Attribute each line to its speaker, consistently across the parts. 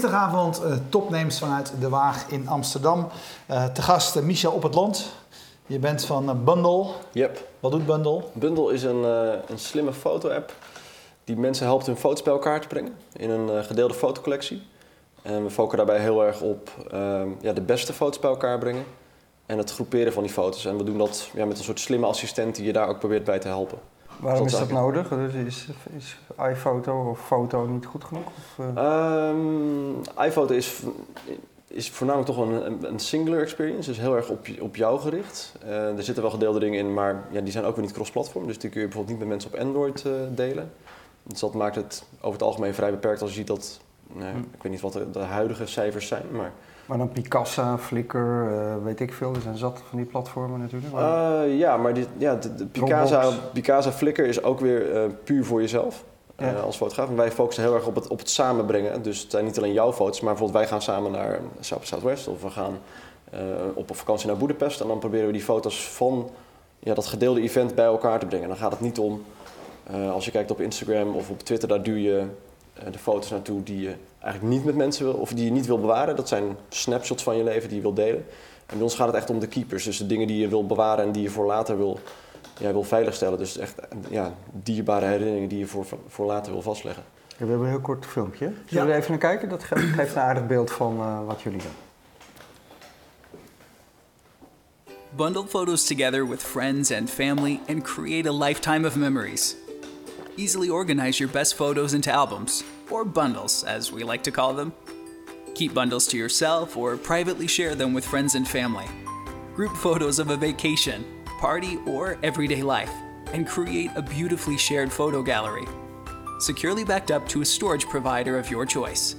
Speaker 1: dinsdagavond uh, topnames vanuit De Waag in Amsterdam. Uh, te gast Michel op het land. Je bent van Bundle.
Speaker 2: Yep.
Speaker 1: Wat doet Bundle?
Speaker 2: Bundle is een, een slimme foto-app die mensen helpt hun foto's bij elkaar te brengen in een gedeelde fotocollectie. En we focussen daarbij heel erg op ehm, ja, de beste foto's bij elkaar brengen en het groeperen van die foto's. En we doen dat ja, met een soort slimme assistent die je daar ook probeert bij te helpen.
Speaker 3: Waarom is dat nodig? Is, is iPhoto of foto niet goed genoeg? Of,
Speaker 2: uh... iPhoto is, is voornamelijk toch een, een, singular experience, dus heel erg op, op jou gericht. Uh, er zitten wel gedeelde dingen in, maar ja, die zijn ook weer niet cross-platform. Dus die kun je bijvoorbeeld niet met mensen op Android uh, delen. Dus dat maakt het over het algemeen vrij beperkt als je ziet dat, nee, hm. ik weet niet wat de, de huidige cijfers zijn, maar...
Speaker 3: Maar dan Picasa, Flickr, uh, weet ik veel. Er zijn zat van die platformen natuurlijk.
Speaker 2: Uh, ja, maar die, ja, de, de Picasa, Picasa, Flickr is ook weer uh, puur voor jezelf. Ja. als fotograaf. En wij focussen heel erg op het, op het samenbrengen. Dus het zijn niet alleen jouw foto's, maar bijvoorbeeld wij gaan samen naar South Southwest of we gaan op een vakantie naar Boedapest. En dan proberen we die foto's van ja, dat gedeelde event bij elkaar te brengen. Dan gaat het niet om, als je kijkt op Instagram of op Twitter, daar duw je de foto's naartoe die je eigenlijk niet met mensen wil, of die je niet wil bewaren. Dat zijn snapshots van je leven die je wil delen. En bij ons gaat het echt om de keepers. Dus de dingen die je wil bewaren en die je voor later wil, ja, wil veiligstellen. Dus echt ja, dierbare herinneringen die je voor, voor later wil vastleggen.
Speaker 3: we hebben een heel kort filmpje. Zullen we even naar kijken? Dat geeft een aardig beeld van uh, wat jullie doen.
Speaker 4: Bundle photos together with friends and family and create a lifetime of memories. Easily organize your best photos into albums or bundles, as we like to call them. Keep bundles to yourself or privately share them with friends and family. Group photos of a vacation, party, or everyday life, and create a beautifully shared photo gallery. Securely backed up to a storage provider of your choice.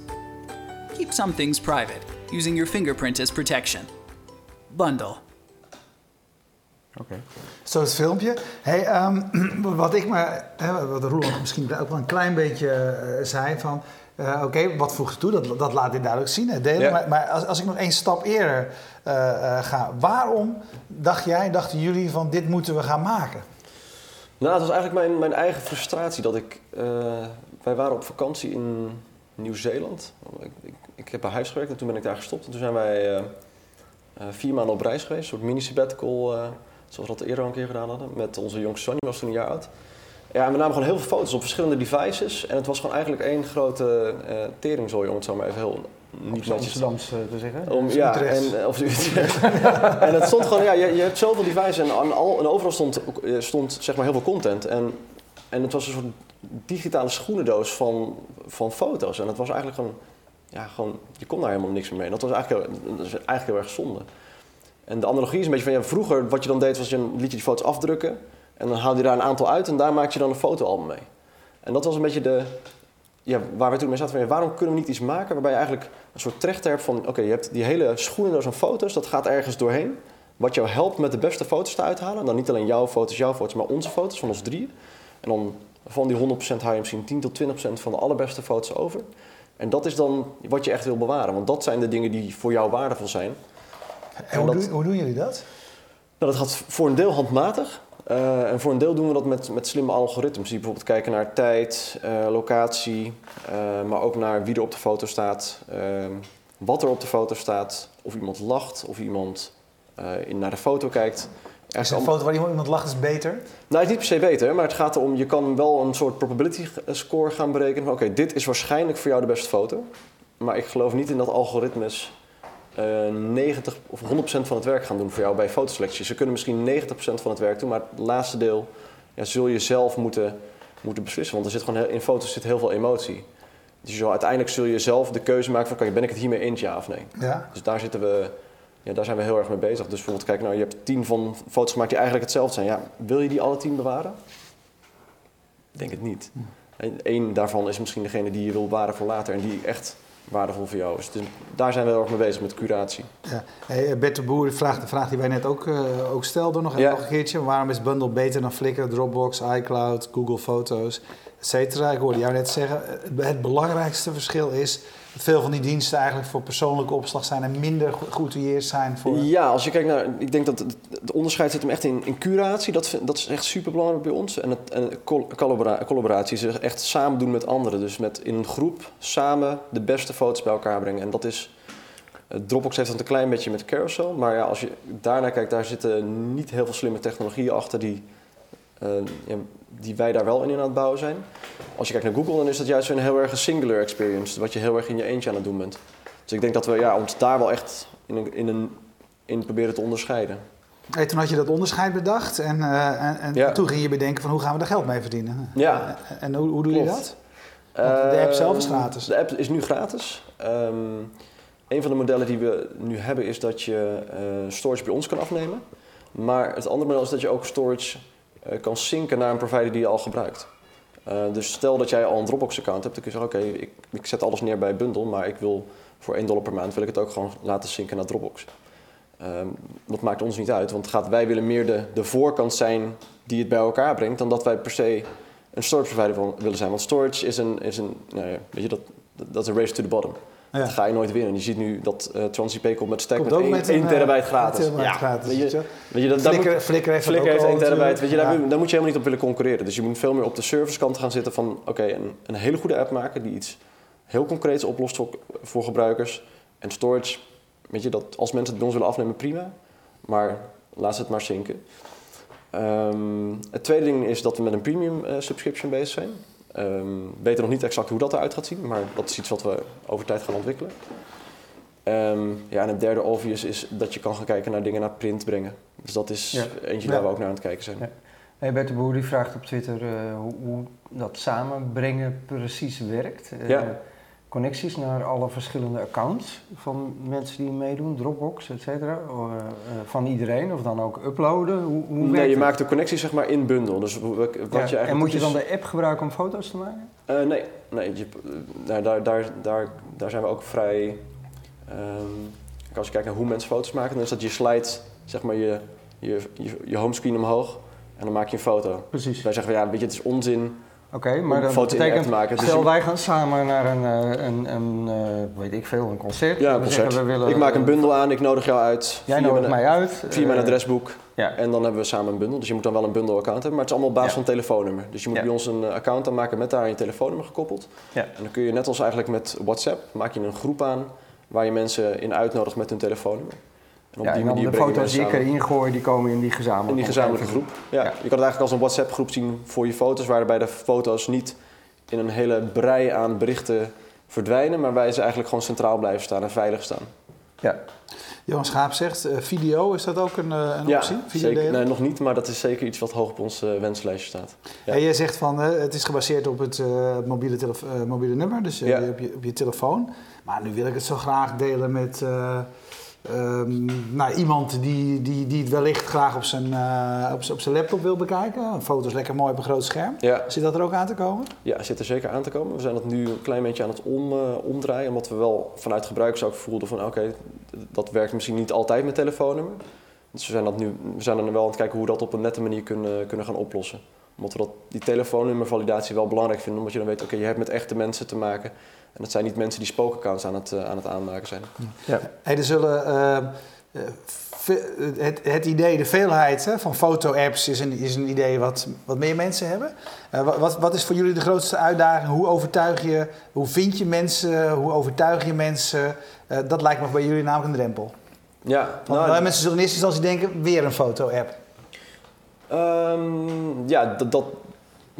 Speaker 4: Keep some things private, using your fingerprint as protection. Bundle.
Speaker 1: Okay. Zo het filmpje. Hey, um, wat ik me, wat Roland misschien ook wel een klein beetje uh, zei van, uh, oké, wat voegt toe? Dat, dat laat hij duidelijk zien, hè, delen. Ja. Maar, maar als, als, ik nog één stap eerder uh, ga, waarom dacht jij, dachten jullie van dit moeten we gaan maken?
Speaker 2: Nou, het was eigenlijk mijn, mijn eigen frustratie dat ik, wij waren op vakantie in Nieuw-Zeeland. Ik, ik, ik, heb bij huis gewerkt en toen ben ik daar gestopt. En toen zijn wij vier maanden op reis geweest, een soort mini-sabbatical Zoals we dat eerder al een keer gedaan hadden. Met onze jongste Sonny, was toen een jaar oud. Ja, we namen gewoon heel veel foto's op verschillende devices. En het was gewoon eigenlijk één grote uh, teringzooi, om het zo maar even heel
Speaker 3: niet Amsterdams te zeggen.
Speaker 2: Om, ja, en, eh, of, en het stond gewoon, ja, je, je hebt zoveel devices en, en, al, en overal stond, stond zeg maar heel veel content. En, en het was een soort digitale schoenendoos van, van foto's. En het was eigenlijk gewoon, ja, gewoon, je kon daar helemaal niks meer mee. En dat was eigenlijk heel, dat is eigenlijk heel erg zonde. En de analogie is een beetje van, ja, vroeger wat je dan deed was je liet je die foto's afdrukken en dan haalde je daar een aantal uit en daar maak je dan een fotoalbum mee. En dat was een beetje de, ja, waar we toen mee zaten van, waarom kunnen we niet iets maken waarbij je eigenlijk een soort trechter hebt van, oké, je hebt die hele schoenendoos aan foto's, dat gaat ergens doorheen. Wat jou helpt met de beste foto's te uithalen. Dan niet alleen jouw foto's, jouw foto's, maar onze foto's van ons drieën. En dan van die 100% haal je misschien 10 tot 20% van de allerbeste foto's over. En dat is dan wat je echt wil bewaren. Want dat zijn de dingen die voor jou waardevol zijn.
Speaker 1: En hoe, doen, hoe doen jullie dat?
Speaker 2: Nou, dat gaat voor een deel handmatig. Uh, en voor een deel doen we dat met, met slimme algoritmes. Die bijvoorbeeld kijken naar tijd, uh, locatie, uh, maar ook naar wie er op de foto staat, wat er op de foto staat, of iemand lacht, of iemand in, naar de foto kijkt.
Speaker 1: Is een foto waar iemand lacht is beter? Nou,
Speaker 2: het is niet per se beter, maar het gaat erom, je kan wel een soort probability score gaan berekenen. Oké, dit is waarschijnlijk voor jou de beste foto. Maar ik geloof niet in dat algoritmes 90 eh, of 100% van het werk gaan doen voor jou bij fotoselectie. Ze kunnen misschien 90% van het werk doen, maar het laatste deel ja, zul je zelf moeten, moeten beslissen. Want er zit gewoon in foto's zit heel veel emotie. Dus je uiteindelijk zul je zelf de keuze maken van, ben ik het hiermee eens, ja of nee? Ja. Dus daar, zitten we, ja, daar zijn we heel erg mee bezig. Dus bijvoorbeeld, kijk, nou, je hebt tien van foto's gemaakt die eigenlijk hetzelfde zijn. Ja, wil je die alle tien bewaren? Ik denk het niet. Hm. En één daarvan is misschien degene die je wil bewaren voor later en die echt waardevol voor jou is. Dus daar zijn we heel erg mee bezig met curatie.
Speaker 1: Ja. Hey, Bert de Boer vraagt de vraag die wij net ook, uh, ook stelden nog, nog een keertje. Waarom is Bundle beter dan Flickr, Dropbox, iCloud, Google Foto's, et cetera? Ik hoorde jou net zeggen, het belangrijkste verschil is veel van die diensten eigenlijk voor persoonlijke opslag zijn en minder geoutilleerd zijn voor...
Speaker 2: Ja, als je kijkt naar, ik denk dat het, onderscheid zit hem echt in, in curatie. Dat, dat is echt super belangrijk bij ons. En, het, en col- collabora- collaboratie is echt samen doen met anderen. Dus met in een groep samen de beste foto's bij elkaar brengen. En dat is, eh, Dropbox heeft dat een klein beetje met Carousel. Maar ja, als je daarnaar kijkt, daar zitten niet heel veel slimme technologieën achter die, ja, die wij daar wel in aan het bouwen zijn. Als je kijkt naar Google, dan is dat juist een heel erg een singular experience. Wat je heel erg in je eentje aan het doen bent. Dus ik denk dat we ja, ons daar wel echt in, een, in, een, in proberen te onderscheiden.
Speaker 1: Hey, toen had je dat onderscheid bedacht en, eh, en, en
Speaker 2: Ja.
Speaker 1: toen ging je bedenken van hoe gaan we er geld mee verdienen.
Speaker 2: Ja.
Speaker 1: En, en hoe, hoe doe je dat? Want de app zelf is
Speaker 2: Ehm,
Speaker 1: gratis.
Speaker 2: De app is nu gratis. Ehm, een van de modellen die we nu hebben is dat je eh, storage bij ons kan afnemen. Maar het andere model is dat je ook storage kan synken naar een provider die je al gebruikt. Eh, dus stel dat jij al een Dropbox-account hebt, dan kun je zeggen: Oké, ik, ik zet alles neer bij Bundle, maar ik wil voor 1 dollar per maand wil ik het ook gewoon laten synken naar Dropbox. Ehm, dat maakt ons niet uit, want gaat, wij willen meer de, de voorkant zijn die het bij elkaar brengt, dan dat wij per se een storage provider wil- willen zijn. Want storage is een, is een nou ja, weet je, dat, dat is een race to the bottom.
Speaker 1: Ja.
Speaker 2: Dat ga je nooit winnen. Je ziet nu dat eh TransIP komt met stack
Speaker 1: Komt
Speaker 2: met 1,
Speaker 1: met een, eh,
Speaker 2: terabyte gratis.
Speaker 1: 1 terabyte gratis,
Speaker 2: Weet
Speaker 1: weet
Speaker 2: je,
Speaker 1: je.
Speaker 2: weet je, dat,
Speaker 1: Flickr,
Speaker 2: moet-
Speaker 1: Flickr heeft
Speaker 2: heeft
Speaker 1: al
Speaker 2: 1 terabyte. Weet je, daar,
Speaker 1: Ja.
Speaker 2: moet- daar moet je helemaal niet op willen concurreren. Dus je moet veel meer op de servicekant gaan zitten van... oké, een, een hele goede app maken die iets heel concreets oplost voor, voor gebruikers. En storage, weet je, dat als mensen het bij ons willen afnemen, prima. Maar laat ze het maar zinken. Ehm, het tweede ding is dat we met een premium eh, subscription bezig zijn. We weten nog niet exact hoe dat eruit gaat zien, maar dat is iets wat we over tijd gaan ontwikkelen. Ehm, ja, en het derde obvious is dat je kan gaan kijken naar dingen naar print brengen. Dus dat is
Speaker 3: Ja.
Speaker 2: eentje
Speaker 1: Ja.
Speaker 2: waar we ook naar aan het kijken zijn.
Speaker 3: Ja. Hey Bert de Boer die vraagt op Twitter eh, hoe, hoe dat samenbrengen precies werkt. Eh,
Speaker 2: Ja.
Speaker 3: Connecties naar alle verschillende accounts van mensen die meedoen, Dropbox, et cetera. eh, eh, van iedereen, of dan ook uploaden. Hoe, hoe
Speaker 2: Nee,
Speaker 3: werkt
Speaker 2: je
Speaker 3: het?
Speaker 2: maakt de connectie zeg maar in bundel. Dus wat je eigenlijk
Speaker 3: en moet je
Speaker 2: doet
Speaker 3: dan de app gebruiken om foto's te maken?
Speaker 2: Eh, nee, nee je, nou, daar, daar, daar, daar zijn we ook vrij. als je kijkt naar hoe mensen foto's maken, dan is dat je slide zeg maar je, je, je, je homescreen omhoog en dan maak je een foto.
Speaker 3: Precies.
Speaker 2: Wij zeggen ja, weet je, het is onzin
Speaker 3: Oké, maar dat betekent,
Speaker 2: te maken. Dus
Speaker 3: stel wij gaan samen naar een, eh, een, een eh, weet ik veel, een concert.
Speaker 2: ja, een concert.
Speaker 3: we willen,
Speaker 2: ik maak een bundel aan, ik nodig jou uit.
Speaker 3: Jij nodigt
Speaker 2: mijn,
Speaker 3: mij uit.
Speaker 2: Via mijn
Speaker 3: eh,
Speaker 2: adresboek.
Speaker 3: Ja,
Speaker 2: En dan hebben we samen een bundel. Dus je moet dan wel een bundel-account hebben. Maar het is allemaal op basis
Speaker 3: Ja.
Speaker 2: van een telefoonnummer. Dus je moet
Speaker 3: Ja.
Speaker 2: bij ons een account aanmaken met daar je telefoonnummer gekoppeld.
Speaker 3: Ja.
Speaker 2: En dan kun je net als eigenlijk met WhatsApp, maak je een groep aan waar je mensen in uitnodigt met hun telefoonnummer. En
Speaker 3: ja,
Speaker 2: die
Speaker 3: en dan de foto's die ik erin gooi, die komen in die gezamenlijke
Speaker 2: in die gezamenlijke groep. Ja,
Speaker 3: Ja.
Speaker 2: Je kan het eigenlijk als een WhatsApp groep zien voor je foto's, waarbij de foto's niet in een hele brei aan berichten verdwijnen, maar wij ze eigenlijk gewoon centraal blijven staan en veilig staan.
Speaker 3: Ja,
Speaker 1: Johan Schaap zegt, eh, video, is dat ook een, eh, een
Speaker 2: ja,
Speaker 1: optie? Video
Speaker 2: zeker. Nee, nog niet, maar dat is zeker iets wat hoog op ons eh, wenslijstje staat. Ja.
Speaker 1: En jij zegt van, eh, het is gebaseerd op het eh, mobiele, eh, mobiele nummer, dus eh,
Speaker 2: Ja.
Speaker 1: op, je, op je telefoon. Maar nu wil ik het zo graag delen met ehm, nou, iemand die, die, die het wellicht graag op zijn, eh, op, op zijn laptop wil bekijken. Foto's lekker mooi op een groot scherm.
Speaker 2: Ja,
Speaker 1: Zit dat er ook aan te komen?
Speaker 2: Ja, zit er zeker aan te komen. We zijn dat nu een klein beetje aan het om, eh, omdraaien. Omdat we wel vanuit gebruikers ook voelden van oké, dat werkt misschien niet altijd met telefoonnummer. Dus we zijn, dat nu, we zijn er wel aan het kijken hoe we dat op een nette manier kunnen, kunnen gaan oplossen. Omdat we dat, die telefoonnummervalidatie wel belangrijk vinden. Omdat je dan weet, oké, je hebt met echte mensen te maken. En dat zijn niet mensen die spookaccounts aan het, eh, aan het aanmaken zijn.
Speaker 1: Hey, er zullen, eh, eh, ve- het, het idee, de veelheid hè, van foto-apps is een, is een idee wat, wat meer mensen hebben. Eh, wa- wat, wat is voor jullie de grootste uitdaging? Hoe overtuig je, hoe vind je mensen, hoe overtuig je mensen? Eh, dat lijkt me bij jullie namelijk een drempel.
Speaker 2: Ja,
Speaker 1: Want
Speaker 2: nou,
Speaker 1: eh, mensen zullen in eerste instantie denken, weer een foto-app.
Speaker 2: Ehm, ja, dat, dat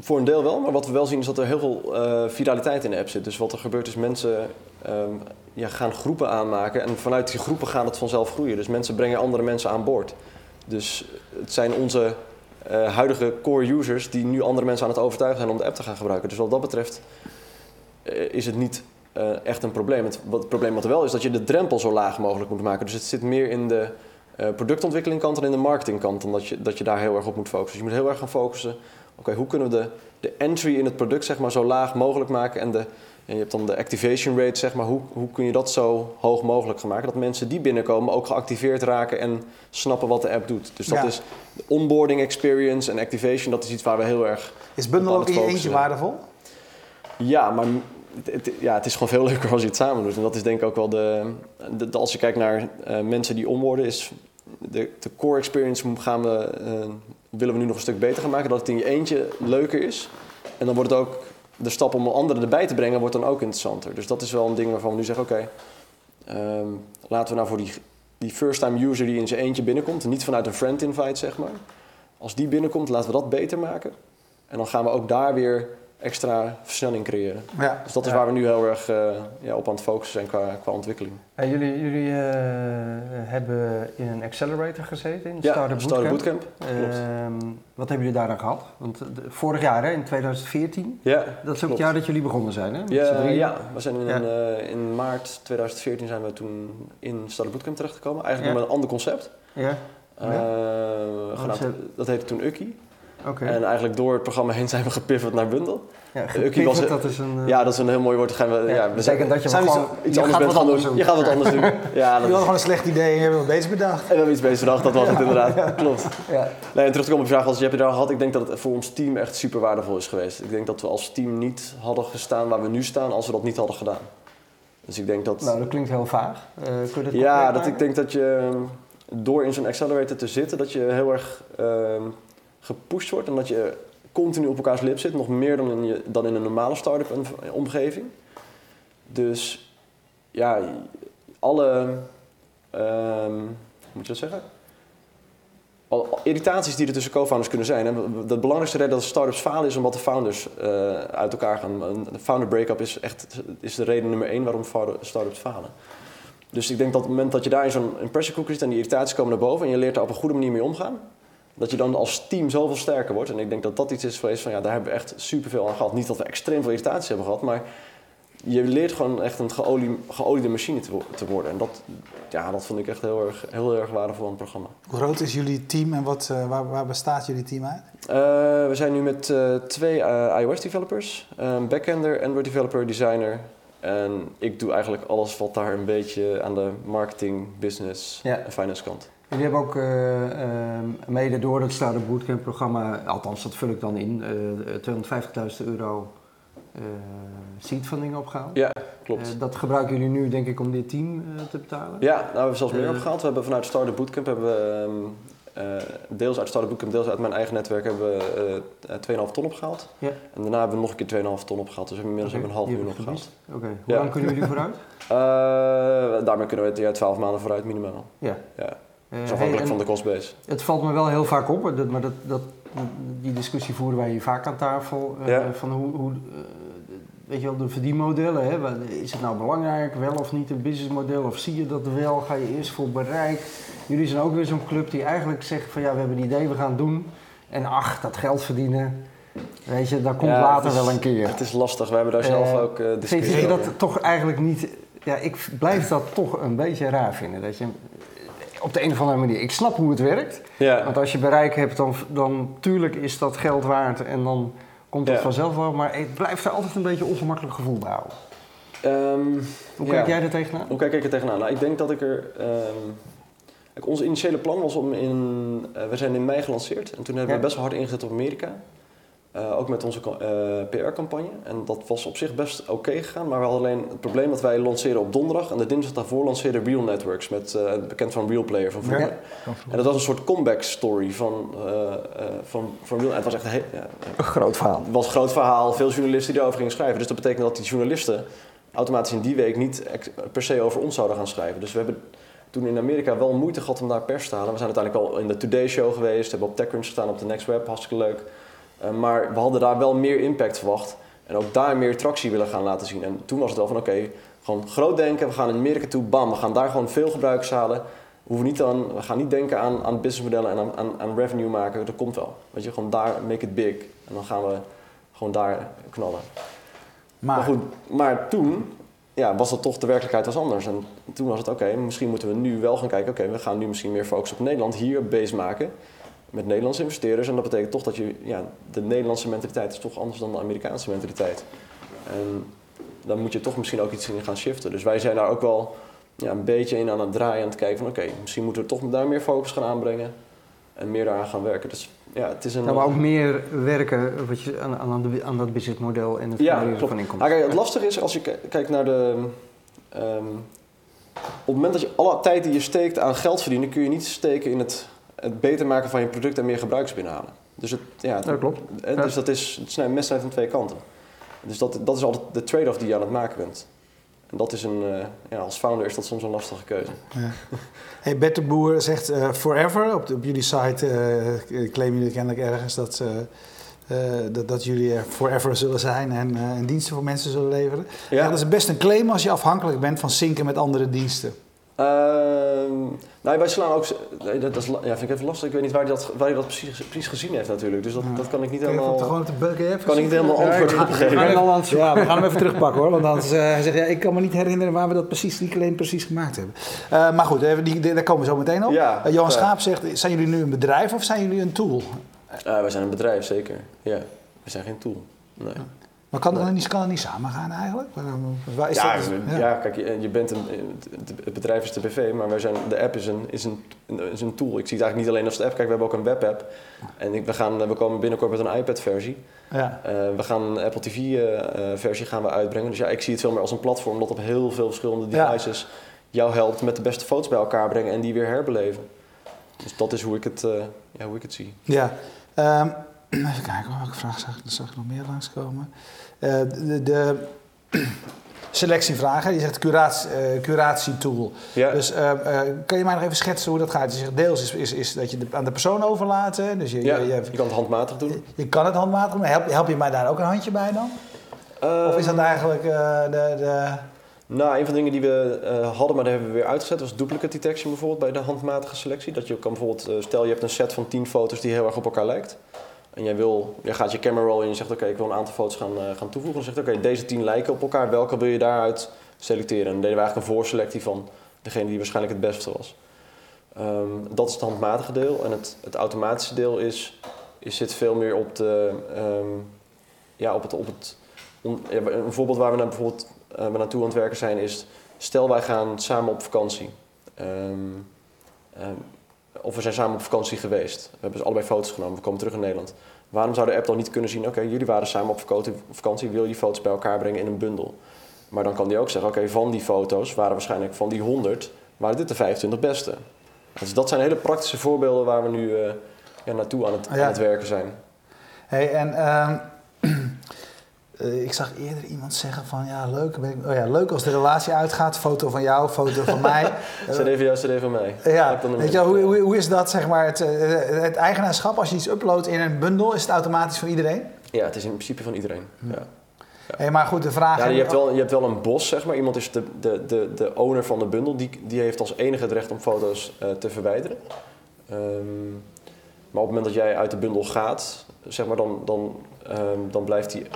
Speaker 2: voor een deel wel. Maar wat we wel zien is dat er heel veel eh, viraliteit in de app zit. Dus wat er gebeurt is mensen ehm, ja, gaan groepen aanmaken. En vanuit die groepen gaat het vanzelf groeien. Dus mensen brengen andere mensen aan boord. Dus het zijn onze eh, huidige core users die nu andere mensen aan het overtuigen zijn om de app te gaan gebruiken. Dus wat dat betreft eh, is het niet echt een probleem. Het, wat, probleem wat er wel is, dat je de drempel zo laag mogelijk moet maken. Dus het zit meer in de eh productontwikkelingkant dan in de marketingkant. Omdat je, dat je daar heel erg op moet focussen. Dus je moet heel erg gaan focussen. Oké, hoe kunnen we de, de entry in het product zeg maar, zo laag mogelijk maken? En, de, en je hebt dan de activation rate, zeg maar. Hoe, hoe kun je dat zo hoog mogelijk gaan maken? Dat mensen die binnenkomen ook geactiveerd raken en snappen wat de app doet. Dus dat
Speaker 1: Ja.
Speaker 2: is de onboarding experience en activation. Dat is iets waar we heel erg
Speaker 1: Is
Speaker 2: aan
Speaker 1: ook in je eentje waardevol?
Speaker 2: ja, maar het, het- ja, het is gewoon veel leuker als je het samen doet. En dat is denk ik ook wel de... de- de- als je kijkt naar eh, mensen die onboorden, is de, de core experience gaan we, eh, willen we nu nog een stuk beter gaan maken. Dat het in je eentje leuker is. En dan wordt het ook... De stap om anderen erbij te brengen wordt dan ook interessanter. Dus dat is wel een ding waarvan we nu zeggen, oké... ehm, laten we nou voor die, die first-time user die in zijn eentje binnenkomt... en niet vanuit een friend invite, zeg maar... Als die binnenkomt, laten we dat beter maken. En dan gaan we ook daar weer extra versnelling creëren.
Speaker 1: Ja.
Speaker 2: Dus dat is
Speaker 1: Ja.
Speaker 2: waar we nu heel erg eh, ja, op aan het focussen zijn qua, qua ontwikkeling.
Speaker 3: En jullie jullie eh, hebben in een accelerator gezeten, in de
Speaker 2: Ja,
Speaker 3: Startup
Speaker 2: Startup
Speaker 3: Bootcamp.
Speaker 2: Bootcamp.
Speaker 3: Ehm, wat hebben jullie daaraan gehad? Want eh, vorig jaar, hè, in 2014,
Speaker 2: Ja,
Speaker 3: dat is ook het jaar dat jullie begonnen zijn, hè?
Speaker 2: Ja, we zijn in, in maart 2014 zijn we toen in Startup Bootcamp terechtgekomen. Eigenlijk met een ander concept.
Speaker 3: Ja, Oh,
Speaker 2: genaamd- dat heette toen Ukkie. En eigenlijk door het programma heen zijn we gepivot naar Bundle.
Speaker 3: Ja,
Speaker 2: was-
Speaker 3: gepivot, dat is een... eh,
Speaker 2: Ja, dat is een heel mooi woord. Gaan we,
Speaker 3: ja,
Speaker 2: ja, we
Speaker 3: betekent dat je
Speaker 1: zijn we
Speaker 3: gewoon
Speaker 2: iets
Speaker 3: je
Speaker 2: anders
Speaker 3: gaat
Speaker 2: bent
Speaker 3: wat
Speaker 2: gaan
Speaker 3: anders
Speaker 2: doen.
Speaker 3: doen.
Speaker 2: Je gaat wat anders doen. Ja,
Speaker 1: Je
Speaker 2: dat
Speaker 1: had gewoon een slecht idee en hebt wat bezig bedacht.
Speaker 2: En we hebben iets bezig bedacht, dat was het inderdaad. Klopt.
Speaker 3: Ja.
Speaker 2: Nee, en terug te komen op je vraag, als je hebt je daar gehad, ik denk dat het voor ons team echt super waardevol is geweest. Ik denk dat we als team niet hadden gestaan waar we nu staan als we dat niet hadden gedaan. Dus ik denk dat.
Speaker 3: Nou, dat klinkt heel vaag. Eh, kun je dat
Speaker 2: ja, dat
Speaker 3: maken?
Speaker 2: ik denk dat je ehm, door in zo'n accelerator te zitten, dat je heel erg ehm, gepusht wordt en dat je continu op elkaars lip zit, nog meer dan in, je, dan in een normale start-up omgeving. Dus ja, alle, ehm, hoe moet je dat zeggen? Irritaties die er tussen co-founders kunnen zijn. De belangrijkste reden dat start-ups falen is omdat de founders eh, uit elkaar gaan. Een founder break-up is echt is de reden nummer één waarom start-ups falen. Dus ik denk dat op het moment dat je daar in zo'n pressure cooker zit en die irritaties komen naar boven en je leert daar op een goede manier mee omgaan, dat je dan als team zoveel sterker wordt. En ik denk dat dat iets is geweest van ja, daar hebben we echt superveel aan gehad. Niet dat we extreem veel irritaties hebben gehad, maar je leert gewoon echt een geolie, geoliede machine te, te worden. En dat, ja, dat vond ik echt heel erg, heel erg waardevol aan het programma.
Speaker 1: Hoe groot is jullie team en wat, eh, waar, waar bestaat jullie team uit?
Speaker 2: Eh, we zijn nu met eh, twee iOS-developers, een backender, Android-developer, designer. En ik doe eigenlijk alles wat daar een beetje aan de marketing, business
Speaker 3: Ja.
Speaker 2: en finance kant.
Speaker 3: Jullie hebben ook eh, ehm, mede door het Startup Bootcamp programma, althans dat vul ik dan in, eh 250.000 euro eh seedfunding opgehaald.
Speaker 2: Ja, klopt.
Speaker 3: Eh, dat gebruiken jullie nu denk ik om dit team eh, te betalen?
Speaker 2: Ja, nou, we hebben zelfs meer
Speaker 3: Eh.
Speaker 2: opgehaald. We hebben vanuit Startup Bootcamp hebben we ehm, eh, deels uit Startup Bootcamp, deels uit mijn eigen netwerk hebben we eh, eh, 2,5 ton opgehaald.
Speaker 3: Ja.
Speaker 2: En daarna hebben we nog een keer 2,5 ton opgehaald. Dus we hebben inmiddels hebben we een half miljoen opgehaald.
Speaker 3: Oké, hoe
Speaker 2: Ja.
Speaker 3: lang kunnen jullie vooruit?
Speaker 2: Eh, daarmee kunnen we het ja, 12 maanden vooruit minimaal.
Speaker 3: Ja.
Speaker 2: Ja.
Speaker 3: Eh,
Speaker 2: afhankelijk
Speaker 3: en
Speaker 2: van de costbase.
Speaker 3: Het valt me wel heel vaak op, maar dat, dat, die discussie voeren wij hier vaak aan tafel. eh. Van hoe, hoe eh, weet je wel, de verdienmodellen. Hè? Is het nou belangrijk, wel of niet een businessmodel? Of zie je dat wel? Ga je eerst voor bereik? Jullie zijn ook weer zo'n club die eigenlijk zegt van ja, we hebben een idee, we gaan het doen. En ach, dat geld verdienen, weet je, dat komt
Speaker 2: Ja,
Speaker 3: later
Speaker 2: is-
Speaker 3: wel een keer.
Speaker 2: Het is lastig. We hebben daar zelf ook
Speaker 3: Vind
Speaker 2: discussie
Speaker 3: je dat
Speaker 2: over.
Speaker 3: toch eigenlijk niet... Ja, ik blijf dat toch een beetje raar vinden. Dat je, op de een of andere manier, ik snap hoe het werkt.
Speaker 2: Ja.
Speaker 3: Want als je bereik hebt, dan, dan tuurlijk is dat geld waard en dan komt het
Speaker 2: Ja.
Speaker 3: vanzelf wel. Maar ik blijf daar altijd een beetje een ongemakkelijk gevoel bij houden.
Speaker 2: Ehm,
Speaker 3: Hoe
Speaker 2: Ja.
Speaker 3: kijk jij er tegenaan?
Speaker 2: Hoe kijk ik er tegenaan? Nou, ik denk dat ik er... kijk, ons initiële plan was om in... eh, we zijn in mei gelanceerd. En toen hebben we best wel hard ingezet op Amerika. Eh, ook met onze eh, PR-campagne. En dat was op zich best oké gegaan. Maar we hadden alleen het probleem dat wij lanceren op donderdag. En de dinsdag daarvoor lanceerde Real Networks. Met, eh, bekend van Real Player van vroeger.
Speaker 3: Ja.
Speaker 2: En dat was een soort comeback story van, van, van Real. En het was echt een, heel- ja,
Speaker 3: Een groot verhaal.
Speaker 2: het was een groot verhaal, veel journalisten die erover gingen schrijven. Dus dat betekent dat die journalisten automatisch in die week niet per se over ons zouden gaan schrijven. Dus we hebben toen in Amerika wel moeite gehad om daar pers te halen. We zijn uiteindelijk wel in de Today Show geweest, hebben op TechCrunch gestaan, op de Next Web, hartstikke leuk. Eh, maar we hadden daar wel meer impact verwacht en ook daar meer tractie willen gaan laten zien. En toen was het wel van oké, gewoon groot denken, we gaan in Amerika toe, bam, we gaan daar gewoon veel gebruikers halen. We, hoeven niet dan, we gaan niet denken aan, aan businessmodellen en aan, aan, aan revenue maken, dat komt wel. Weet je, gewoon daar, make it big. En dan gaan we gewoon daar knallen. Maar,
Speaker 1: Maar,
Speaker 2: goed, maar toen ja, was dat toch, de werkelijkheid was anders. En toen was het oké, misschien moeten we nu wel gaan kijken, oké, we gaan nu misschien meer focussen op Nederland, hier base maken met Nederlandse investeerders. En dat betekent toch dat je, ja, de Nederlandse mentaliteit is toch anders dan de Amerikaanse mentaliteit. En dan moet je toch misschien ook iets in gaan shiften. Dus wij zijn daar ook wel ja, een beetje in aan het draaien en te kijken van oké, misschien moeten we toch daar meer focus gaan aanbrengen. en meer daaraan gaan werken. Dus ja, het is een...
Speaker 3: Nou, maar ook meer werken wat je, aan, aan, de- aan dat businessmodel en het
Speaker 2: Ja,
Speaker 3: van inkomsten.
Speaker 2: Ah, kijk, het lastige is als je ki- kijkt naar de. ehm, op het moment dat je alle tijd die je steekt aan geld verdienen, kun je niet steken in het, het beter maken van je product en meer gebruikers binnenhalen. Dus, het, ja, het-
Speaker 3: Ja, klopt. Ja.
Speaker 2: dus dat is het mes snijdt van twee kanten. Dus dat, dat is altijd de trade-off die je aan het maken bent. En dat is een, eh, ja, als founder is dat soms een lastige keuze.
Speaker 1: Ja. Hey, Bert de Boer zegt eh, forever. Op, de- op jullie site eh claimen jullie kennelijk ergens dat, dat, dat jullie er forever zullen zijn en, eh, en diensten voor mensen zullen leveren. Ja. dat is best een claim als je afhankelijk bent van synken met andere diensten.
Speaker 2: Ehm, nou, wij slaan ook. Nee, dat is, ja, vind ik even lastig. Ik weet niet waar hij dat, waar hij dat precies, precies gezien heeft, natuurlijk. Dus dat,
Speaker 1: Ja.
Speaker 2: dat kan ik niet helemaal.
Speaker 1: gewoon op de
Speaker 2: Kan ik niet helemaal antwoord
Speaker 1: Ja,
Speaker 2: op
Speaker 1: ik-
Speaker 2: geven.
Speaker 1: ik-
Speaker 3: Ik.
Speaker 1: Ja, we gaan hem even terugpakken hoor. Want anders, eh, hij zegt, ja, ik kan me niet herinneren waar we dat precies, die claim precies gemaakt hebben. Eh, maar goed, even die, die- daar komen we zo meteen op.
Speaker 2: Ja,
Speaker 1: Eh, Johan
Speaker 2: ja.
Speaker 1: Schaap zegt, zijn jullie nu een bedrijf of zijn jullie een tool?
Speaker 2: Wij zijn een bedrijf, zeker. Ja, we zijn geen tool. Nee.
Speaker 1: Maar kan het niet, kan het niet samen gaan eigenlijk? Waar is
Speaker 2: ja,
Speaker 1: dat?
Speaker 2: ja. kijk, je, je bent een, het bedrijf is de BV, maar wij zijn, de app is een, is, een, is een tool. Ik zie het eigenlijk niet alleen als de app. Kijk, we hebben ook een webapp. En we, gaan, we komen binnenkort met een iPad-versie.
Speaker 1: Ja.
Speaker 2: Eh, we gaan een Apple TV-versie gaan we uitbrengen. Dus ja, ik zie het veel meer als een platform dat op heel veel verschillende devices jou helpt met de beste foto's bij elkaar brengen en die weer herbeleven. Dus dat is hoe ik het, eh, ja, hoe ik het zie.
Speaker 1: Ja. Ehm, even kijken, hoor, welke vraag zag, ik- zag ik nog meer langskomen? Eh de, de selectievragen, je zegt curatie, eh, curatietool.
Speaker 2: Ja.
Speaker 1: Dus eh, kan je mij nog even schetsen hoe dat gaat? Je zegt deels is, is, is dat je het aan de persoon overlaat. Dus je,
Speaker 2: ja,
Speaker 1: je, je,
Speaker 2: je kan het handmatig doen.
Speaker 1: je kan het handmatig, maar help, help je mij daar ook een handje bij dan? Of is dat
Speaker 2: Ehm,
Speaker 1: eigenlijk de, de...
Speaker 2: Nou, een van de dingen die we hadden, maar daar hebben we weer uitgezet, was duplicate detection bijvoorbeeld bij de handmatige selectie. Dat je kan bijvoorbeeld, stel je hebt een set van 10 foto's die heel erg op elkaar lijkt. En jij, wil, jij gaat je camera roll en je zegt oké, ik wil een aantal foto's gaan, eh, gaan toevoegen. Dan zegt oké, deze 10 lijken op elkaar, welke wil je daaruit selecteren? En dan deden we eigenlijk een voorselectie van degene die waarschijnlijk het beste was. Ehm, dat is het handmatige deel. En het, het automatische deel is, is, zit veel meer op, de, ehm, ja, op het, op het een voorbeeld waar we naar, bijvoorbeeld, eh, we naartoe aan het werken zijn is... Stel wij gaan samen op vakantie. Ehm, of we zijn samen op vakantie geweest. We hebben dus allebei foto's genomen. We komen terug in Nederland. Waarom zou de app dan niet kunnen zien... Oké, jullie waren samen op vakantie, vakantie. Wil je die foto's bij elkaar brengen in een bundel? Maar dan kan die ook zeggen... Oké, van die foto's waren waarschijnlijk van die 100... waren dit de 25 beste. Dus dat zijn hele praktische voorbeelden waar we nu eh, ja, naartoe aan het, aan het werken zijn.
Speaker 1: Hey, en ehm, eh, ik zag eerder iemand zeggen van ja leuk, ben ik- oh ja, leuk als de relatie uitgaat, foto van jou, foto van mij. Eh,
Speaker 2: CD van jou, CD van mij.
Speaker 1: Ja, weet je hoe, hoe, hoe is dat zeg maar het, eh, het eigenaarschap als je iets uploadt in een bundel, is het automatisch voor iedereen?
Speaker 2: Ja, het is in principe van iedereen. Ja.
Speaker 1: Hey, maar goed, de vraag...
Speaker 2: Ja, je, hebt wel, je hebt wel een bos, zeg maar. Iemand is de, de, de, de owner van de bundel. Die, die heeft als enige het recht om foto's eh, te verwijderen. Ehm, maar op het moment dat jij uit de bundel gaat, zeg maar, dan, dan, ehm, dan, blijft die,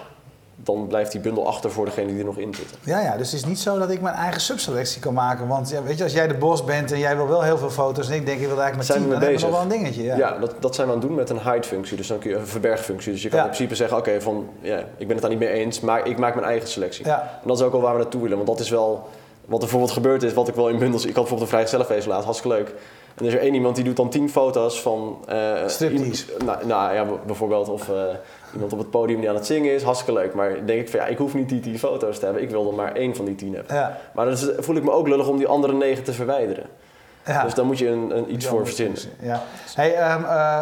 Speaker 2: dan blijft die bundel achter voor degene die er nog in zitten.
Speaker 1: Ja, ja, dus het is niet zo dat ik mijn eigen subselectie kan maken. Want ja, weet je, als jij de bos bent en jij wil wel heel veel foto's en ik denk ik wil eigenlijk
Speaker 2: Zijn
Speaker 1: maar
Speaker 2: we
Speaker 1: tien, dan
Speaker 2: mee
Speaker 1: hebben we nog wel
Speaker 2: bezig?
Speaker 1: een dingetje. Ja.
Speaker 2: Ja, dat, dat zijn we aan het doen met een hide-functie. Dus dan kun je een verbergfunctie. Dus je kan
Speaker 1: Ja.
Speaker 2: in principe zeggen, oké, van ja, ik ben het daar niet mee eens, maar ik maak mijn eigen selectie. En dat is ook wel waar we naartoe willen. Want dat is wel wat er bijvoorbeeld gebeurd is, wat ik wel in bundels... Ik had bijvoorbeeld een vrijgezellenfeest laatst, hartstikke leuk. En er is er één iemand die doet dan tien foto's van... eh,
Speaker 1: Striptease.
Speaker 2: Nou, nou ja, bijvoorbeeld. Of eh, iemand op het podium die aan het zingen is, hartstikke leuk. Maar denk ik van ja, ik hoef niet die tien foto's te hebben. Ik wil er maar één van die tien hebben.
Speaker 1: Ja.
Speaker 2: Maar dan voel ik me ook lullig om die andere negen te verwijderen.
Speaker 1: Ja.
Speaker 2: Dus daar moet je een, een, iets voor verzinnen.
Speaker 1: Ja. Hey, ehm, eh,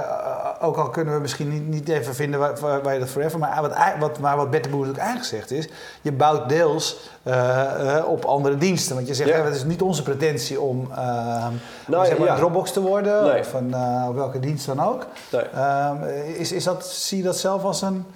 Speaker 1: ook al kunnen we misschien niet, niet even vinden waar, waar, waar je dat forever, maar wat, wat, maar wat Bert de Boer natuurlijk eigenlijk zegt is, je bouwt deels eh, eh, op andere diensten. Want je zegt,
Speaker 2: Ja.
Speaker 1: het is niet onze pretentie om ehm,
Speaker 2: Nou,
Speaker 1: zeg maar
Speaker 2: ja.
Speaker 1: een Dropbox te worden,
Speaker 2: Nee.
Speaker 1: of een, eh, welke dienst dan ook.
Speaker 2: Nee.
Speaker 1: Ehm, is, is dat, zie je dat zelf als een...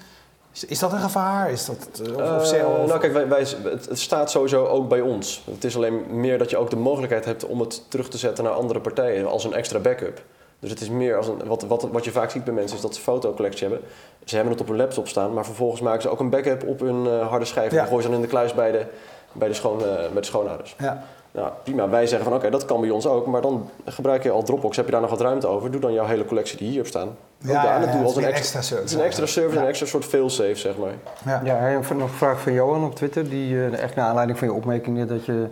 Speaker 1: Is, is dat een gevaar? Is dat, of, of,
Speaker 2: Eh,
Speaker 1: of-
Speaker 2: nou kijk, wij, wij, het, het staat sowieso ook bij ons. Het is alleen meer dat je ook de mogelijkheid hebt om het terug te zetten naar andere partijen als een extra backup. Dus het is meer als een, wat, wat, wat je vaak ziet bij mensen is dat ze fotocollectie hebben. Ze hebben het op hun laptop staan, maar vervolgens maken ze ook een backup op hun eh, harde schijf. En
Speaker 1: Ja.
Speaker 2: gooien ze dan in de kluis bij de, bij de, schoon, eh, bij de schoonouders.
Speaker 1: ja.
Speaker 2: Nou, prima. Wij zeggen van oké, dat kan bij ons ook. Maar dan gebruik je al Dropbox. Heb je daar nog wat ruimte over? Doe dan jouw hele collectie die hierop staan. Ook
Speaker 1: Ja,
Speaker 2: daar.
Speaker 1: ja,
Speaker 2: En dat
Speaker 1: ja,
Speaker 2: doe als een extra,
Speaker 1: extra service
Speaker 2: Het is een extra service,
Speaker 1: Ja.
Speaker 2: een extra soort failsafe, zeg maar.
Speaker 1: Ja.
Speaker 3: Ja, hij heeft nog een vraag van Johan op Twitter. Die, eh, echt naar aanleiding van je opmerking net dat je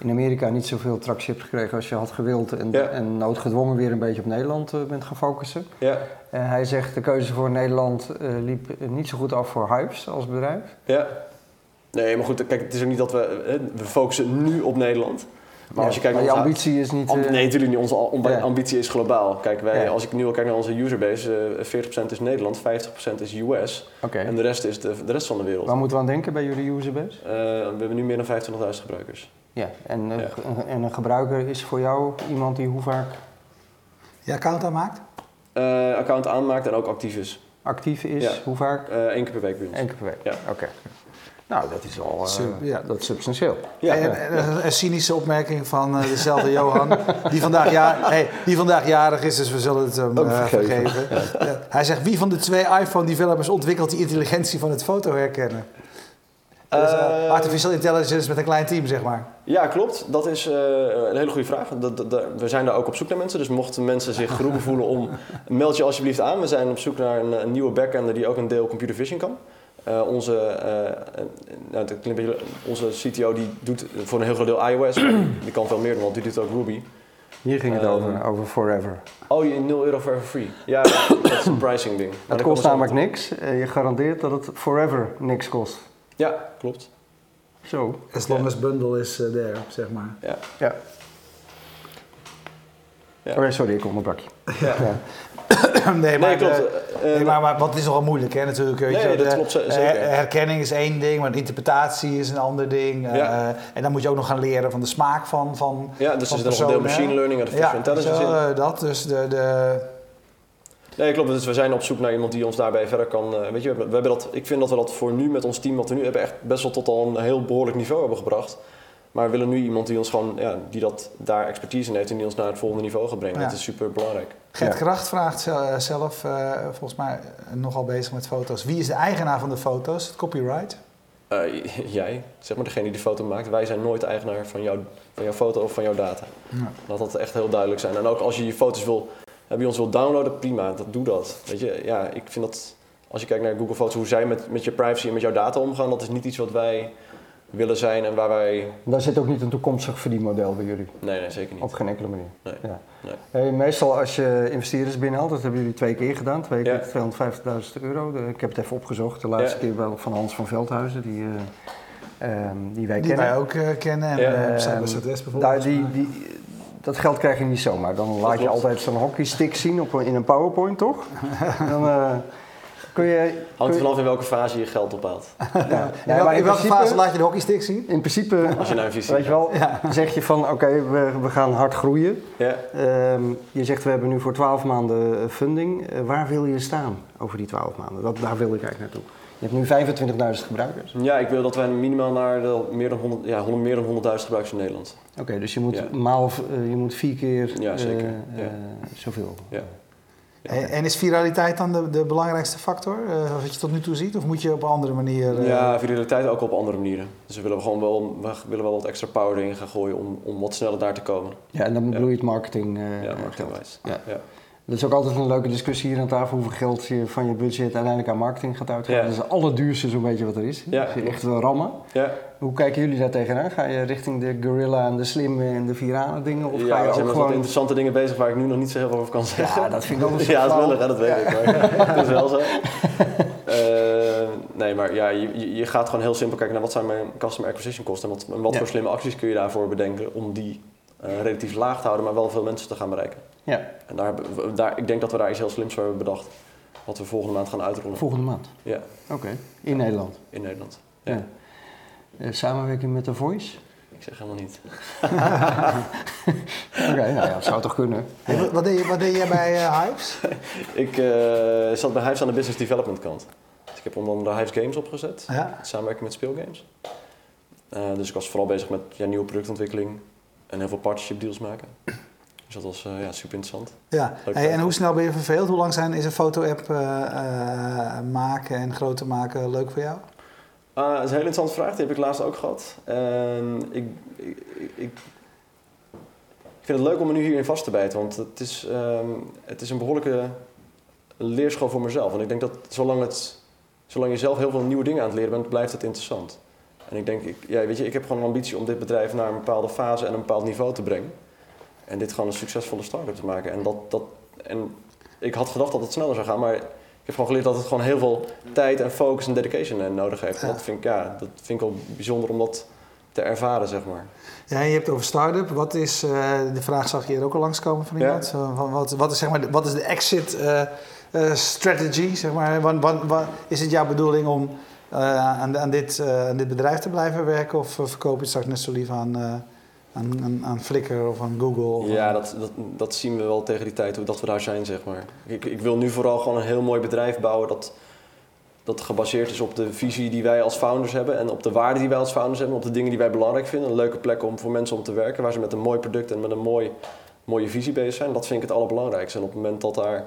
Speaker 3: in Amerika niet zoveel tractie hebt gekregen als je had gewild. En,
Speaker 2: Ja.
Speaker 3: en noodgedwongen weer een beetje op Nederland eh, bent gaan focussen.
Speaker 2: Ja,
Speaker 3: En hij zegt de keuze voor Nederland eh, liep niet zo goed af voor Hypes als bedrijf.
Speaker 2: ja. Nee, maar goed, kijk, het is ook niet dat we... hè, We focussen nu op Nederland. Maar als je kijkt
Speaker 3: maar
Speaker 2: naar
Speaker 3: je
Speaker 2: onze-
Speaker 3: ambitie is niet... Eh,
Speaker 2: nee, natuurlijk niet. Onze
Speaker 3: Ja.
Speaker 2: ambitie is globaal. Kijk, wij,
Speaker 3: Ja.
Speaker 2: als ik nu al kijk naar onze userbase, eh 40% is Nederland, 50% is US. En de rest is de, de rest van de wereld.
Speaker 3: Waar moeten we aan denken bij jullie userbase?
Speaker 2: Eh, we hebben nu meer dan 25.000 gebruikers.
Speaker 3: Ja, en, eh,
Speaker 2: Ja.
Speaker 3: ge- en een gebruiker is voor jou iemand die hoe vaak
Speaker 1: Je account aanmaakt?
Speaker 2: Eh, account aanmaakt en ook actief is.
Speaker 3: actief is?
Speaker 2: Ja.
Speaker 3: Hoe vaak?
Speaker 2: Eén keer per week bij ons.
Speaker 3: Eén keer per week.
Speaker 2: Ja.
Speaker 3: Oké. Nou, dat is al eh,
Speaker 1: ja.
Speaker 3: dat is substantieel.
Speaker 2: Ja.
Speaker 1: En, en een cynische opmerking van eh, dezelfde Johan, die vandaag, ja, hey, die vandaag jarig is, dus we zullen het hem eh,
Speaker 2: vergeven.
Speaker 1: vergeven. Ja. Hij zegt, wie van de twee iPhone-developers ontwikkelt die intelligentie van het foto herkennen? Dus, artificial intelligence met een klein team, zeg maar.
Speaker 2: Ja, klopt. Dat is eh, een hele goede vraag. We zijn daar ook op zoek naar mensen. Dus mochten mensen zich geroepen voelen om... meld je alsjeblieft aan. We zijn op zoek naar een, een nieuwe backender die ook een deel computer vision kan. Eh, onze, eh, eh, nou, het klinkt een beetje- onze CTO die doet voor een heel groot deel iOS. maar die kan veel meer doen, want die doet ook Ruby.
Speaker 3: Hier ging het over, over Forever.
Speaker 2: Oh, je 0 euro forever free. Ja, dat is een pricing ding. Maar
Speaker 3: Het kost namelijk niks. Je garandeert dat het forever niks kost.
Speaker 2: Ja, klopt.
Speaker 3: Zo.
Speaker 1: As long as bundle is eh, there, zeg maar.
Speaker 2: Ja.
Speaker 3: Ja.
Speaker 2: Ja.
Speaker 3: Oké, sorry, ik onderbrak je.
Speaker 2: Ja.
Speaker 3: Ja.
Speaker 1: nee, maar,
Speaker 2: Nee, klopt.
Speaker 1: eh,
Speaker 2: Eh, eh,
Speaker 1: nee, maar, maar wat is nogal moeilijk, hè, natuurlijk. Weet
Speaker 2: Nee,
Speaker 1: je,
Speaker 2: dat
Speaker 1: de-
Speaker 2: klopt
Speaker 1: eh,
Speaker 2: zeker.
Speaker 1: herkenning is één ding, maar de interpretatie is een ander ding. eh,
Speaker 2: Ja.
Speaker 1: en dan moet je ook nog gaan leren van de smaak van, van,
Speaker 2: ja, dus
Speaker 1: van
Speaker 2: er nog een deel machine learning en artificial
Speaker 1: ja,
Speaker 2: intelligence
Speaker 1: zo,
Speaker 2: in.
Speaker 1: eh, dat. Dus de, de,
Speaker 2: Nee, klopt. Dus we zijn op zoek naar iemand die ons daarbij verder kan. eh, weet je, we hebben dat, ik vind dat we dat voor nu met ons team wat we nu hebben echt best wel tot al een heel behoorlijk niveau hebben gebracht. Maar we willen nu iemand die ons gewoon, ja, die dat daar expertise in heeft en die ons naar het volgende niveau gaat brengen.
Speaker 1: Ja.
Speaker 2: Dat is super belangrijk.
Speaker 1: Gert
Speaker 3: Ja.
Speaker 1: Kracht vraagt zel- zelf, eh, volgens mij nogal bezig met foto's. Wie is de eigenaar van de foto's? Het copyright?
Speaker 2: Eh, jij, zeg maar degene die de foto maakt, wij zijn nooit eigenaar van, jou, van jouw foto of van jouw data.
Speaker 1: Ja.
Speaker 2: Laat dat echt heel duidelijk zijn. En ook als je je foto's wil, eh, bij ons wil downloaden, prima, dat, doe dat. Weet je, ja, ik vind dat, als je kijkt naar Google Foto's, hoe zij met, met je privacy en met jouw data omgaan, dat is niet iets wat wij willen zijn en waar wij...
Speaker 3: Daar zit ook niet een toekomstig verdienmodel bij jullie.
Speaker 2: Nee, nee, zeker niet.
Speaker 3: Op geen enkele manier.
Speaker 2: Nee,
Speaker 3: Ja.
Speaker 2: nee.
Speaker 3: Hey, meestal als je investeerders binnenhaalt, dat hebben jullie twee keer gedaan, twee keer
Speaker 2: Ja.
Speaker 3: 250.000 euro. Ik heb het even opgezocht, de laatste
Speaker 2: Ja.
Speaker 3: keer wel van Hans van Veldhuizen, die, eh, ehm, die wij
Speaker 1: Die
Speaker 3: kennen.
Speaker 1: wij ook eh, kennen. En
Speaker 2: Ja.
Speaker 1: eh,
Speaker 3: Ehm,
Speaker 1: Cyber Southwest bijvoorbeeld.
Speaker 3: daar, die, die, dat geld krijg je niet zomaar. Dan laat je altijd zo'n hockeystick zien op, in een PowerPoint, toch? Dan eh, kun je...
Speaker 2: Hangt
Speaker 3: kun
Speaker 2: er
Speaker 3: je-
Speaker 2: vanaf in welke fase je geld ophaalt.
Speaker 3: Ja,
Speaker 1: In
Speaker 3: nee,
Speaker 1: welke,
Speaker 3: maar
Speaker 1: in
Speaker 3: in
Speaker 1: welke
Speaker 3: principe-
Speaker 1: fase laat je de hockeystick zien?
Speaker 3: In principe,
Speaker 2: Als je naar een visie
Speaker 3: weet je wel, zeg je van oké, we, we gaan hard groeien.
Speaker 2: Ja.
Speaker 3: Ehm, je zegt we hebben nu voor 12 maanden eh, funding. Eh, waar wil je staan over die 12 maanden? Dat, daar wil ik eigenlijk naartoe. Je hebt nu 25.000 gebruikers.
Speaker 2: ja, ik wil dat wij minimaal naar de meer dan 100 ja, 100 meer dan 100.000 gebruikers in Nederland.
Speaker 3: Oké, dus je moet,
Speaker 2: Ja.
Speaker 3: maal, eh, je moet vier keer
Speaker 2: Ja, zeker. Ja.
Speaker 3: zoveel.
Speaker 2: Ja.
Speaker 1: En, is viraliteit dan de, de belangrijkste factor, eh, wat je tot nu toe ziet? Of moet je op een andere manier... eh,
Speaker 2: Ja, viraliteit ook op andere manieren. Dus we willen gewoon wel, we willen wel wat extra power erin gaan gooien om, om wat sneller daar te komen.
Speaker 3: Ja, en dan bedoel je het marketing. eh,
Speaker 2: Ja, marketingwijs.
Speaker 3: Ja.
Speaker 2: Ja.
Speaker 3: Dat is ook altijd een leuke discussie hier aan tafel. Hoeveel geld je van je budget uiteindelijk aan marketing gaat uitgeven.
Speaker 2: Ja.
Speaker 3: Dat is het allerduurste zo'n beetje wat er is.
Speaker 2: Ja.
Speaker 3: Dat je echt wel rammen.
Speaker 2: Ja,
Speaker 3: Hoe kijken jullie daar tegenaan? Ga je richting de Gorilla en de Slim en de Virale dingen? Of
Speaker 2: ja
Speaker 3: ga je ook
Speaker 2: met wat
Speaker 3: gewoon...
Speaker 2: interessante dingen bezig waar ik nu nog niet zo heel veel over kan zeggen.
Speaker 3: Ja, dat vind ik zo
Speaker 2: Ja, dat is hè, dat weet ik. Maar het is wel zo. Eh, nee, maar ja, je, je- gaat gewoon heel simpel kijken naar wat zijn mijn customer acquisition kosten. En wat, en wat voor slimme acties kun je daarvoor bedenken om die eh, relatief laag te houden, maar wel veel mensen te gaan bereiken.
Speaker 3: Ja,
Speaker 2: En daar, hebben we- daar, ik denk dat we daar iets heel slims voor hebben bedacht. Wat we volgende maand gaan uitrollen.
Speaker 3: volgende maand.
Speaker 2: Ja,
Speaker 3: Oké, in Nederland.
Speaker 2: in Nederland.
Speaker 3: Ja.
Speaker 2: Ja.
Speaker 3: Eh, samenwerking met The Voice?
Speaker 2: Ik zeg helemaal niet.
Speaker 3: Oké, nou ja, dat zou toch kunnen.
Speaker 1: Hey, wat, wat deed je, wat deed jij bij eh, Hypes?
Speaker 2: Ik eh, zat bij Hives aan de business development kant. Dus ik heb onder andere Hives Games opgezet.
Speaker 1: Ja.
Speaker 2: Samenwerking met speelgames. Eh, dus ik was vooral bezig met ja, nieuwe productontwikkeling en heel veel partnership deals maken. Dus dat was eh, ja, super interessant.
Speaker 1: Ja. Hey, en hoe snel ben je verveeld? Hoe lang zijn, is een foto-app eh, eh, maken en groter maken leuk voor jou?
Speaker 2: Ah, dat is een hele interessante vraag, die heb ik laatst ook gehad. Ik, ik, ik, ik vind het leuk om me nu hierin vast te bijten, want het is, ehm, het is een behoorlijke leerschool voor mezelf. Want ik denk dat zolang, het, zolang je zelf heel veel nieuwe dingen aan het leren bent, blijft het interessant. En ik denk, ik, ja, weet je, ik heb gewoon een ambitie om dit bedrijf naar een bepaalde fase en een bepaald niveau te brengen. En dit gewoon een succesvolle start-up te maken. En, dat, dat, en ik had gedacht dat het sneller zou gaan, maar ik heb gewoon geleerd dat het gewoon heel veel tijd en focus en dedication eh, nodig heeft. En dat vind ik, ja, dat vind ik wel bijzonder om dat te ervaren, zeg maar.
Speaker 1: Ja, je hebt het over start-up. Wat is, uh, de vraag zag je hier ook al langskomen van iemand. Ja. Van wat, wat, is, zeg maar, wat is de exit uh, uh, strategy? Zeg maar? Wat, wat, wat, is het jouw bedoeling om aan, aan, dit, aan dit bedrijf te blijven werken? Of verkoop je het straks net zo lief aan, aan, aan, aan Flickr of aan Google?
Speaker 2: Ja, dat, dat, dat zien we wel tegen die tijd, dat we daar zijn, zeg maar. Ik, ik wil nu vooral gewoon een heel mooi bedrijf bouwen dat dat gebaseerd is op de visie die wij als founders hebben en op de waarden die wij als founders hebben, op de dingen die wij belangrijk vinden. Een leuke plek om voor mensen om te werken, waar ze met een mooi product en met een mooi, mooie visie bezig zijn. Dat vind ik het allerbelangrijkste. En op het moment dat daar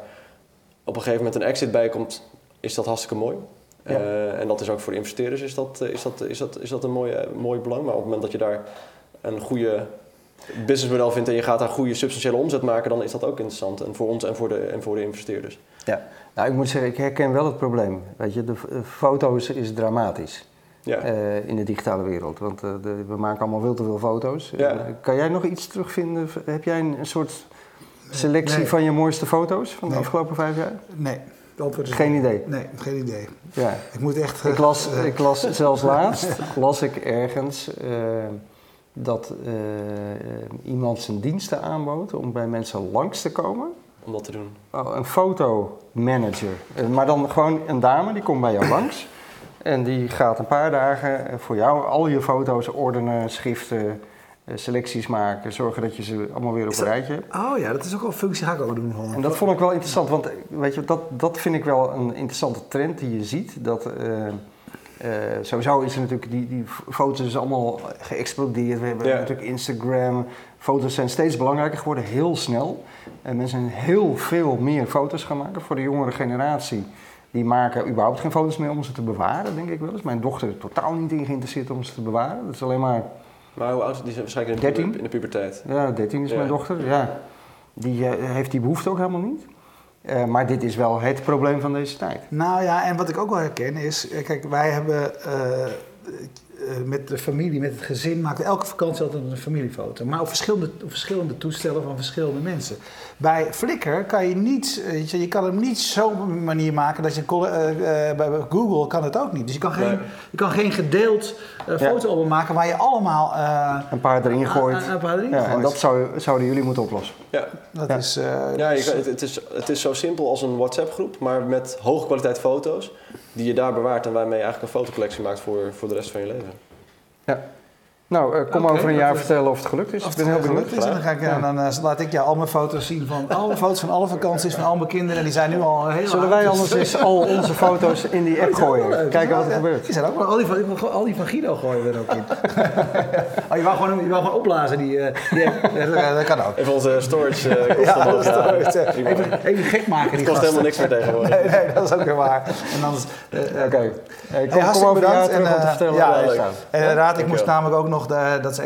Speaker 2: op een gegeven moment een exit bij komt, is dat hartstikke mooi. Ja. Uh, en dat is ook voor de investeerders is dat, is dat, is dat, is dat een mooi, mooi belang. Maar op het moment dat je daar een goede businessmodel vindt en je gaat daar goede substantiële omzet maken, dan is dat ook interessant. En voor ons en voor de, en voor de investeerders.
Speaker 3: Ja, nou ik moet zeggen, ik herken wel het probleem. Weet je, de foto's is dramatisch. Ja. Uh, in de digitale wereld. Want uh, de, we maken allemaal veel te veel foto's. Ja. Uh, kan jij nog iets terugvinden? Heb jij een, een soort selectie nee. van je mooiste foto's van de
Speaker 1: nee.
Speaker 3: afgelopen vijf jaar?
Speaker 1: Nee.
Speaker 3: Geen idee?
Speaker 1: Nee, geen idee. Ja. Ik moet echt...
Speaker 3: Ik las, ik las zelfs laatst, las ik ergens dat iemand zijn diensten aanbood om bij mensen langs te komen
Speaker 2: om dat te doen?
Speaker 3: Oh, een fotomanager. Maar dan gewoon een dame, die komt bij jou langs. En die gaat een paar dagen voor jou al je foto's ordenen, schriften, selecties maken. Zorgen dat je ze allemaal weer op een rijtje hebt.
Speaker 1: Oh ja, dat is ook wel een functie ga ik ook doen.
Speaker 3: En dat vond ik wel interessant, want weet je, dat, dat vind ik wel een interessante trend die je ziet. Dat... Uh, uh, sowieso is er natuurlijk, die, die foto's is allemaal geëxplodeerd. We hebben natuurlijk Instagram. Foto's zijn steeds belangrijker geworden, heel snel. En mensen zijn heel veel meer foto's gaan maken. Voor de jongere generatie, die maken überhaupt geen foto's meer om ze te bewaren, denk ik wel eens. Mijn dochter is totaal niet in geïnteresseerd om ze te bewaren. Dat is alleen maar...
Speaker 2: Maar hoe oud is die? Waarschijnlijk in de, 13? in de puberteit.
Speaker 3: Ja, 13 is ja. mijn dochter, ja. Die uh, heeft die behoefte ook helemaal niet. Uh, maar dit is wel het probleem van deze tijd.
Speaker 1: Nou ja, en wat ik ook wel herken is, kijk, wij hebben uh, met de familie, met het gezin, maken elke vakantie altijd een familiefoto. Maar op verschillende, op verschillende toestellen van verschillende mensen. Bij Flickr kan je niet, weet je, je kan hem niet zo'n manier maken dat je, uh, uh, bij Google kan het ook niet. Dus je kan geen, nee. je kan geen gedeeld uh, fotoalbum ja. maken waar je allemaal...
Speaker 3: een paar erin gooit.
Speaker 1: Een, een paar erin
Speaker 3: ja,
Speaker 1: gooit.
Speaker 3: En dat zou, zouden jullie moeten oplossen.
Speaker 2: Ja,
Speaker 1: dat
Speaker 2: ja.
Speaker 1: is...
Speaker 2: ja, je kan, het, het, is, het is zo simpel als een WhatsApp groep, maar met hoge kwaliteit foto's die je daar bewaart en waarmee je eigenlijk een fotocollectie maakt voor, voor de rest van je leven.
Speaker 3: Ja. Nou, uh, kom okay, over een jaar is, vertellen of het gelukt is.
Speaker 1: Of het ik ben heel
Speaker 3: gelukt
Speaker 1: is. En dan, ga ik, ja. dan uh, laat ik jou al mijn foto's zien van alle foto's van alle vakanties van al mijn kinderen. Die zijn nu al heel
Speaker 3: Zullen wij anders eens al onze foto's in die app gooien? Kijken wat er gebeurt.
Speaker 1: Die zijn ook al die, van, ik wil al die van Guido gooien er ook in. oh, je wou gewoon, je wou gewoon opblazen, die, uh, die app. dat kan ook.
Speaker 2: Even onze storage uh,
Speaker 1: ja, storage. Even, even gek maken.
Speaker 2: Het kost helemaal niks meer tegenwoordig.
Speaker 1: nee, nee, dat is ook weer waar. En anders...
Speaker 3: Oké. Okay. Hey, kom, hey, kom over bedankt. En, vertellen
Speaker 1: ja. En inderdaad, ik moest namelijk ook nog... Dat is uh,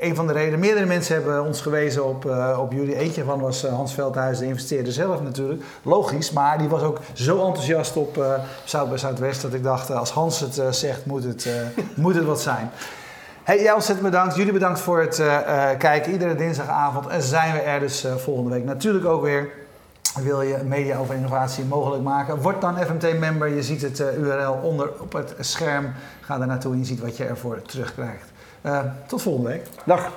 Speaker 1: een van de redenen. Meerdere mensen hebben ons gewezen op, uh, op jullie. Eentje van was uh, Hans Veldhuis, de investeerder zelf natuurlijk. Logisch, maar die was ook zo enthousiast op uh, Zuid bij Zuidwest dat ik dacht, als Hans het zegt, moet het, moet het wat zijn. Hey, jij ontzettend bedankt. Jullie bedankt voor het kijken. Iedere dinsdagavond zijn we er dus volgende week natuurlijk ook weer. Wil je media over innovatie mogelijk maken? Word dan FMT-member. Je ziet het URL onder op het scherm. Ga daar naartoe en je ziet wat je ervoor terugkrijgt. Uh, tot volgende week.
Speaker 3: Dag.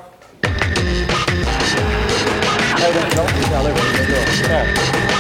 Speaker 3: Ja, dankjewel. Ja, leuk. Dankjewel. Ja.